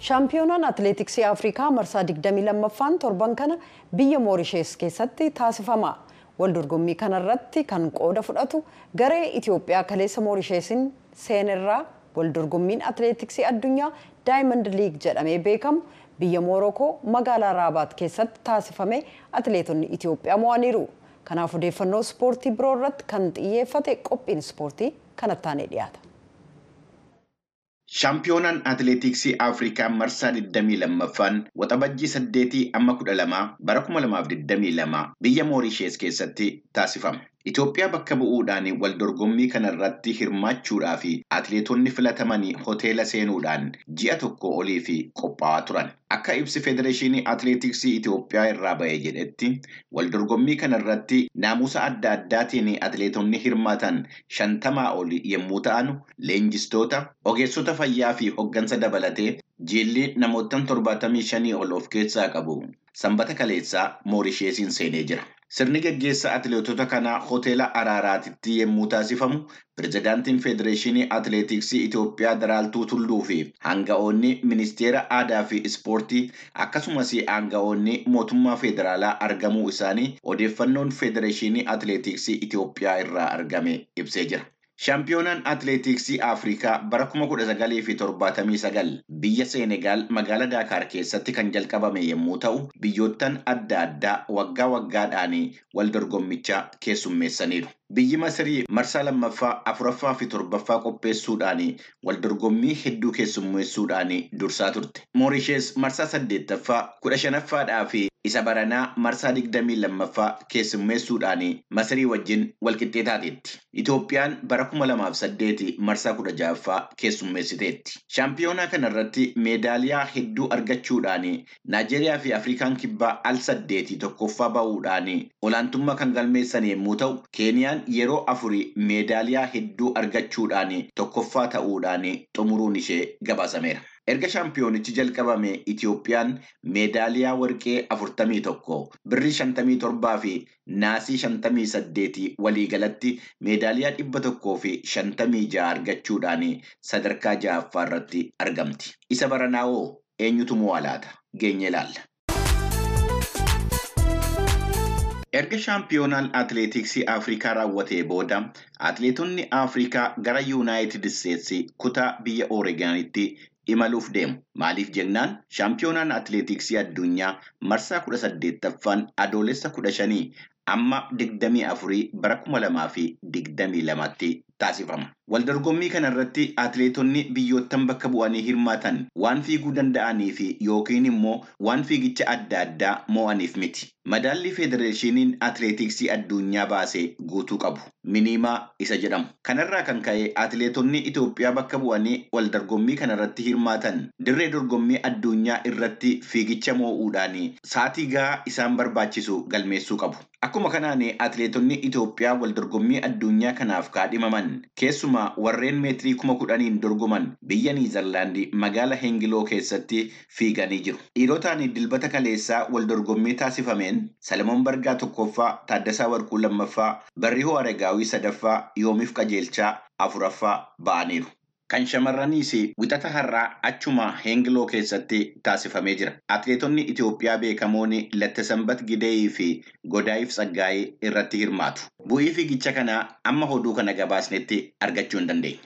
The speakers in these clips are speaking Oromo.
shaampiyoonaan atileetiksii afrikaa marsaa 22ffaan torban kana biyya moorishees keessatti taasifama. Waldorgommii kanarratti kan qooda fudhatu garee itiyoophiyaa kaleessa moorisheesiin seenerraa waldorgommiin atileetiksii addunyaa daayimand liig jedhamee beekamu biyya moorokoo magaalaa raabaat keessatti taasifame atileetonni itiyoophiyaa mo'aniiru kanaaf odeeffannoo ispoortii biroo irratti kan xiyyeeffate qophiin ispoortii kanatti dhiyaata. Shaampiyoonaan atileetiksii Afrikaa marsaa 22ffaan waxabajjii 8 amma 12 bara 2022 biyya Moorishees keessatti taasifama. Itoophiyaa bakka bu'uudhaan wal dorgommii kanarratti hirmaachuudhaaf atileetonni filatamanii hoteela seenuudhaan ji'a tokko olii fi qophaa'aa turan. Akka ibsi Federeeshinii Atileetiksii Itoophiyaa irraa ba'e jedhetti wal dorgommii kanarratti naamusa adda addaatiin atileetonni hirmaatan shantamaa oli yommuu ta'an leenjistoota, ogeessota fayyaa fi hoggansa dabalatee jilli namoota torbaatamii shanii ol of keessaa qabu. Sanbata kaleessaa Moorisheesiin seenee jira. Sirni gaggeessa atileetota kanaa hoteela Araaraatitti yommuu taasifamu, pirezidaantiin Federeeshinii Atileetiksii Itoophiyaa Daraaltuu Tulluu fi aanga'oonni Ministeera Aadaa fi Ispoortii akkasumas aanga'oonni mootummaa federaalaa argamuu isaanii odeeffannoon Federeeshinii Atileetiksii Itoophiyaa irraa argame ibsee jira. Shaampiyoonaan atileetiksii Afrikaa bara 1979 biyya Seenegaal magaalaa Daakaar keessatti kan jalqabame yommuu ta'u, biyyoottan adda addaa waggaa waggaadhaan wal dorgommicha keessummeessaniiru. Biyyi Masirii marsaa lammaffaa, afuraffaa fi torbaffaa qopheessuudhaan wal dorgommii hedduu keessummeessuudhaan dursaa turte. Moorishees marsaa saddeettaffaa, kudha shanaffaadhaa fi isa baranaa marsaa digdamii lammaffaa keessummeessuudhaan Masirii wajjin walqixxee taateetti. Itoophiyaan bara kuma lamaaf saddeeti marsaa kudha ja'affaa keessummeessiteetti. Shaampiyoonaa kanarratti meedaaliyaa hedduu argachuudhaan Naajeeriyaa fi Afrikaan kibbaa al saddeetii tokkoffaa bahuudhaan olaantummaa kan galmeessan yommuu ta'u, Keeniyaan yeroo afurii meedaaliyaa hedduu argachuudhaan tokkoffaa ta'uudhaan xumuruun ishee gabaasameera. Erga shaampiyoonichi jalqabame Itoophiyaan meedaaliyaa warqee tokko, birrii shantamii torbaa fi naasii shantamii saddeetii waliigalatti meedaaliyaa dhibba tokkoo fi shantamii ja'a argachuudhaan sadarkaa ja'affaa irratti argamti. Isa baranaa'oo eenyutu mo'a laata? Geenye ilaalla. Erga shaampiyoonaan atileetiksii Afrikaa raawwatee booda atileetonni Afrikaa gara Yuunaayitid Isteetsi kutaa biyya Ooreeganitti imaluuf deemu. Maaliif jennaan shaampiyoonaan atileetiksii addunyaa marsaa kudha saddeettaffaan adoolessa kudha shanii amma digdamii afurii bara kuma lamaa fi digdamii lamatti taasifama. Waldorgommii kanarratti atileetonni biyyoottan bakka bu'anii hirmaatan waan fiiguu danda'anii fi yookiin immoo waan fiigicha adda addaa mo'aniif miti. Madaalli Federeeshiniin Atileetiksii addunyaa baasee guutuu qabu. Miniimaa isa jedhamu. Kanarraa kan ka'e atileetonni Itoophiyaa bakka bu'anii waldorgommii kanarratti hirmaatan dirree dorgommii addunyaa irratti fiigicha moo'uudhaan sa'aatii gahaa isaan barbaachisu galmeessuu qabu. Akkuma kanaan atileetonni Itoophiyaa waldorgommii addunyaa kanaaf kaadhimaman keessumaa warreen meetirii kuma kudhaniin dorgoman biyya Niizerlaandii magaala Hengiloo keessatti fiiganii jiru. Dhiirotaan dilbata kaleessaa waldorgommii taasifameen Salamoon Bargaa tokkoffaa, Taaddasaa Warquu lammaffaa, Barrihoo Aregaawii sadaffaa, Yoomiif Qajeelchaa afuraffaa ba'aniiru. Kan shamarraniis wixata har'aa achuma Hengiloo keessatti taasifamee jira. Atileetonni Itoophiyaa beekamoon Lattisanbat Gideeyii fi Godaayif Tsaggaayee irratti hirmaatu. Bu'ii fiigicha kanaa amma hoduu kana gabaasnetti argachuu hin dandeenye.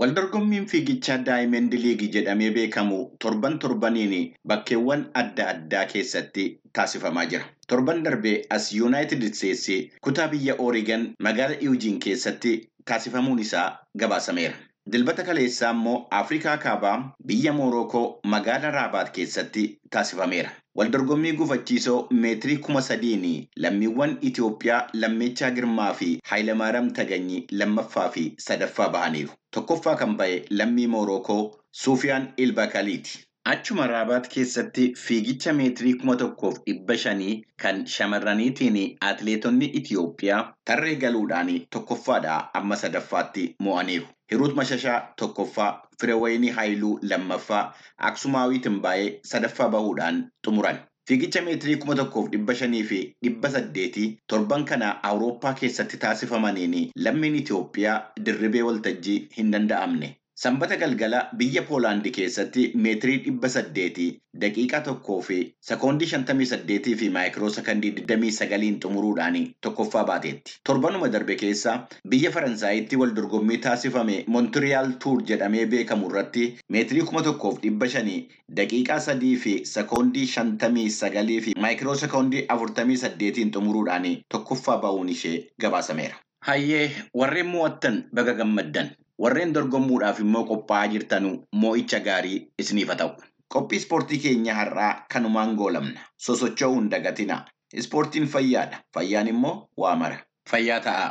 Waldorgommiin fiigichaa Daayimend Liigii jedhamee beekamu torban torbaniin bakkeewwan adda addaa keessatti taasifamaa jira. Torban darbee as Yuunaayitid Isteetsi kutaa biyya Oorigan magaala Iwujiin keessatti taasifamuun isaa gabaasameera. Dilbata kaleessaa immoo Afrikaa Kaabaa biyya Moorokoo magaala Raabaat keessatti taasifameera. Waldorgommii gufachiisoo meetirii kuma sadiin lammiiwwan Itoophiyaa Lammeechaa Girmaa fi Haayilamaaram Taganyi lammaffaa fi sadaffaa bahaniiru. Tokkoffaa kan ba'e lammii Moorokoo Suufiyaan Ilbakaliiti. Achuma Raabaat keessatti fiigicha meetirii kuma tokkoof dhibba shanii kan shamarraniitiin atileetonni Itoophiyaa tarree galuudhaan tokkoffaadhaa amma sadaffaatti mo'aniiru. Hiruut Mashashaa tokkoffaa, Firewayinii Haayiluu lammaffaa Aksumaawii Timbaayee sadaffaa bahuudhaan xumuran. Fiigicha meetirii kuma tokkoof dhibba shanii fi dhibba saddeetii torban kana Awurooppaa keessatti taasifamaniin lammiin Itoophiyaa dirribee waltajjii hin danda'amne. Sanbata galgala biyya Poolaandii keessatti meetirii dhibba saddeetii daqiiqaa tokkoo fi sekoondii shantamii saddeetii fi maayikiroo sekondii digdamii sagaliin xumuruudhaan tokkoffaa baateetti. Torbanuma darbe keessa biyya Faransaayitti wal dorgommii taasifame Montiriyaal Tuur jedhamee beekamu irratti meetirii kuma tokkoof dhibba shanii daqiiqaa sadii fi sekoondii shantamii sagalii fi maayikiroo sekoondii afurtamii saddeetiin xumuruudhaan tokkoffaa ba'uun ishee gabaasameera. Hayyee warreen mo'attan baga gammaddan. Warreen dorgommuudhaaf immoo qophaa'aa jirtanuu moo'icha gaarii isiniif haa ta'u. Qophii ispoortii keenya har'aa kanumaan goolamna. Sosocho'uu hin dagatina. Ispoortiin fayyaadha. Fayyaan immoo waa mara. Fayyaa ta'aa.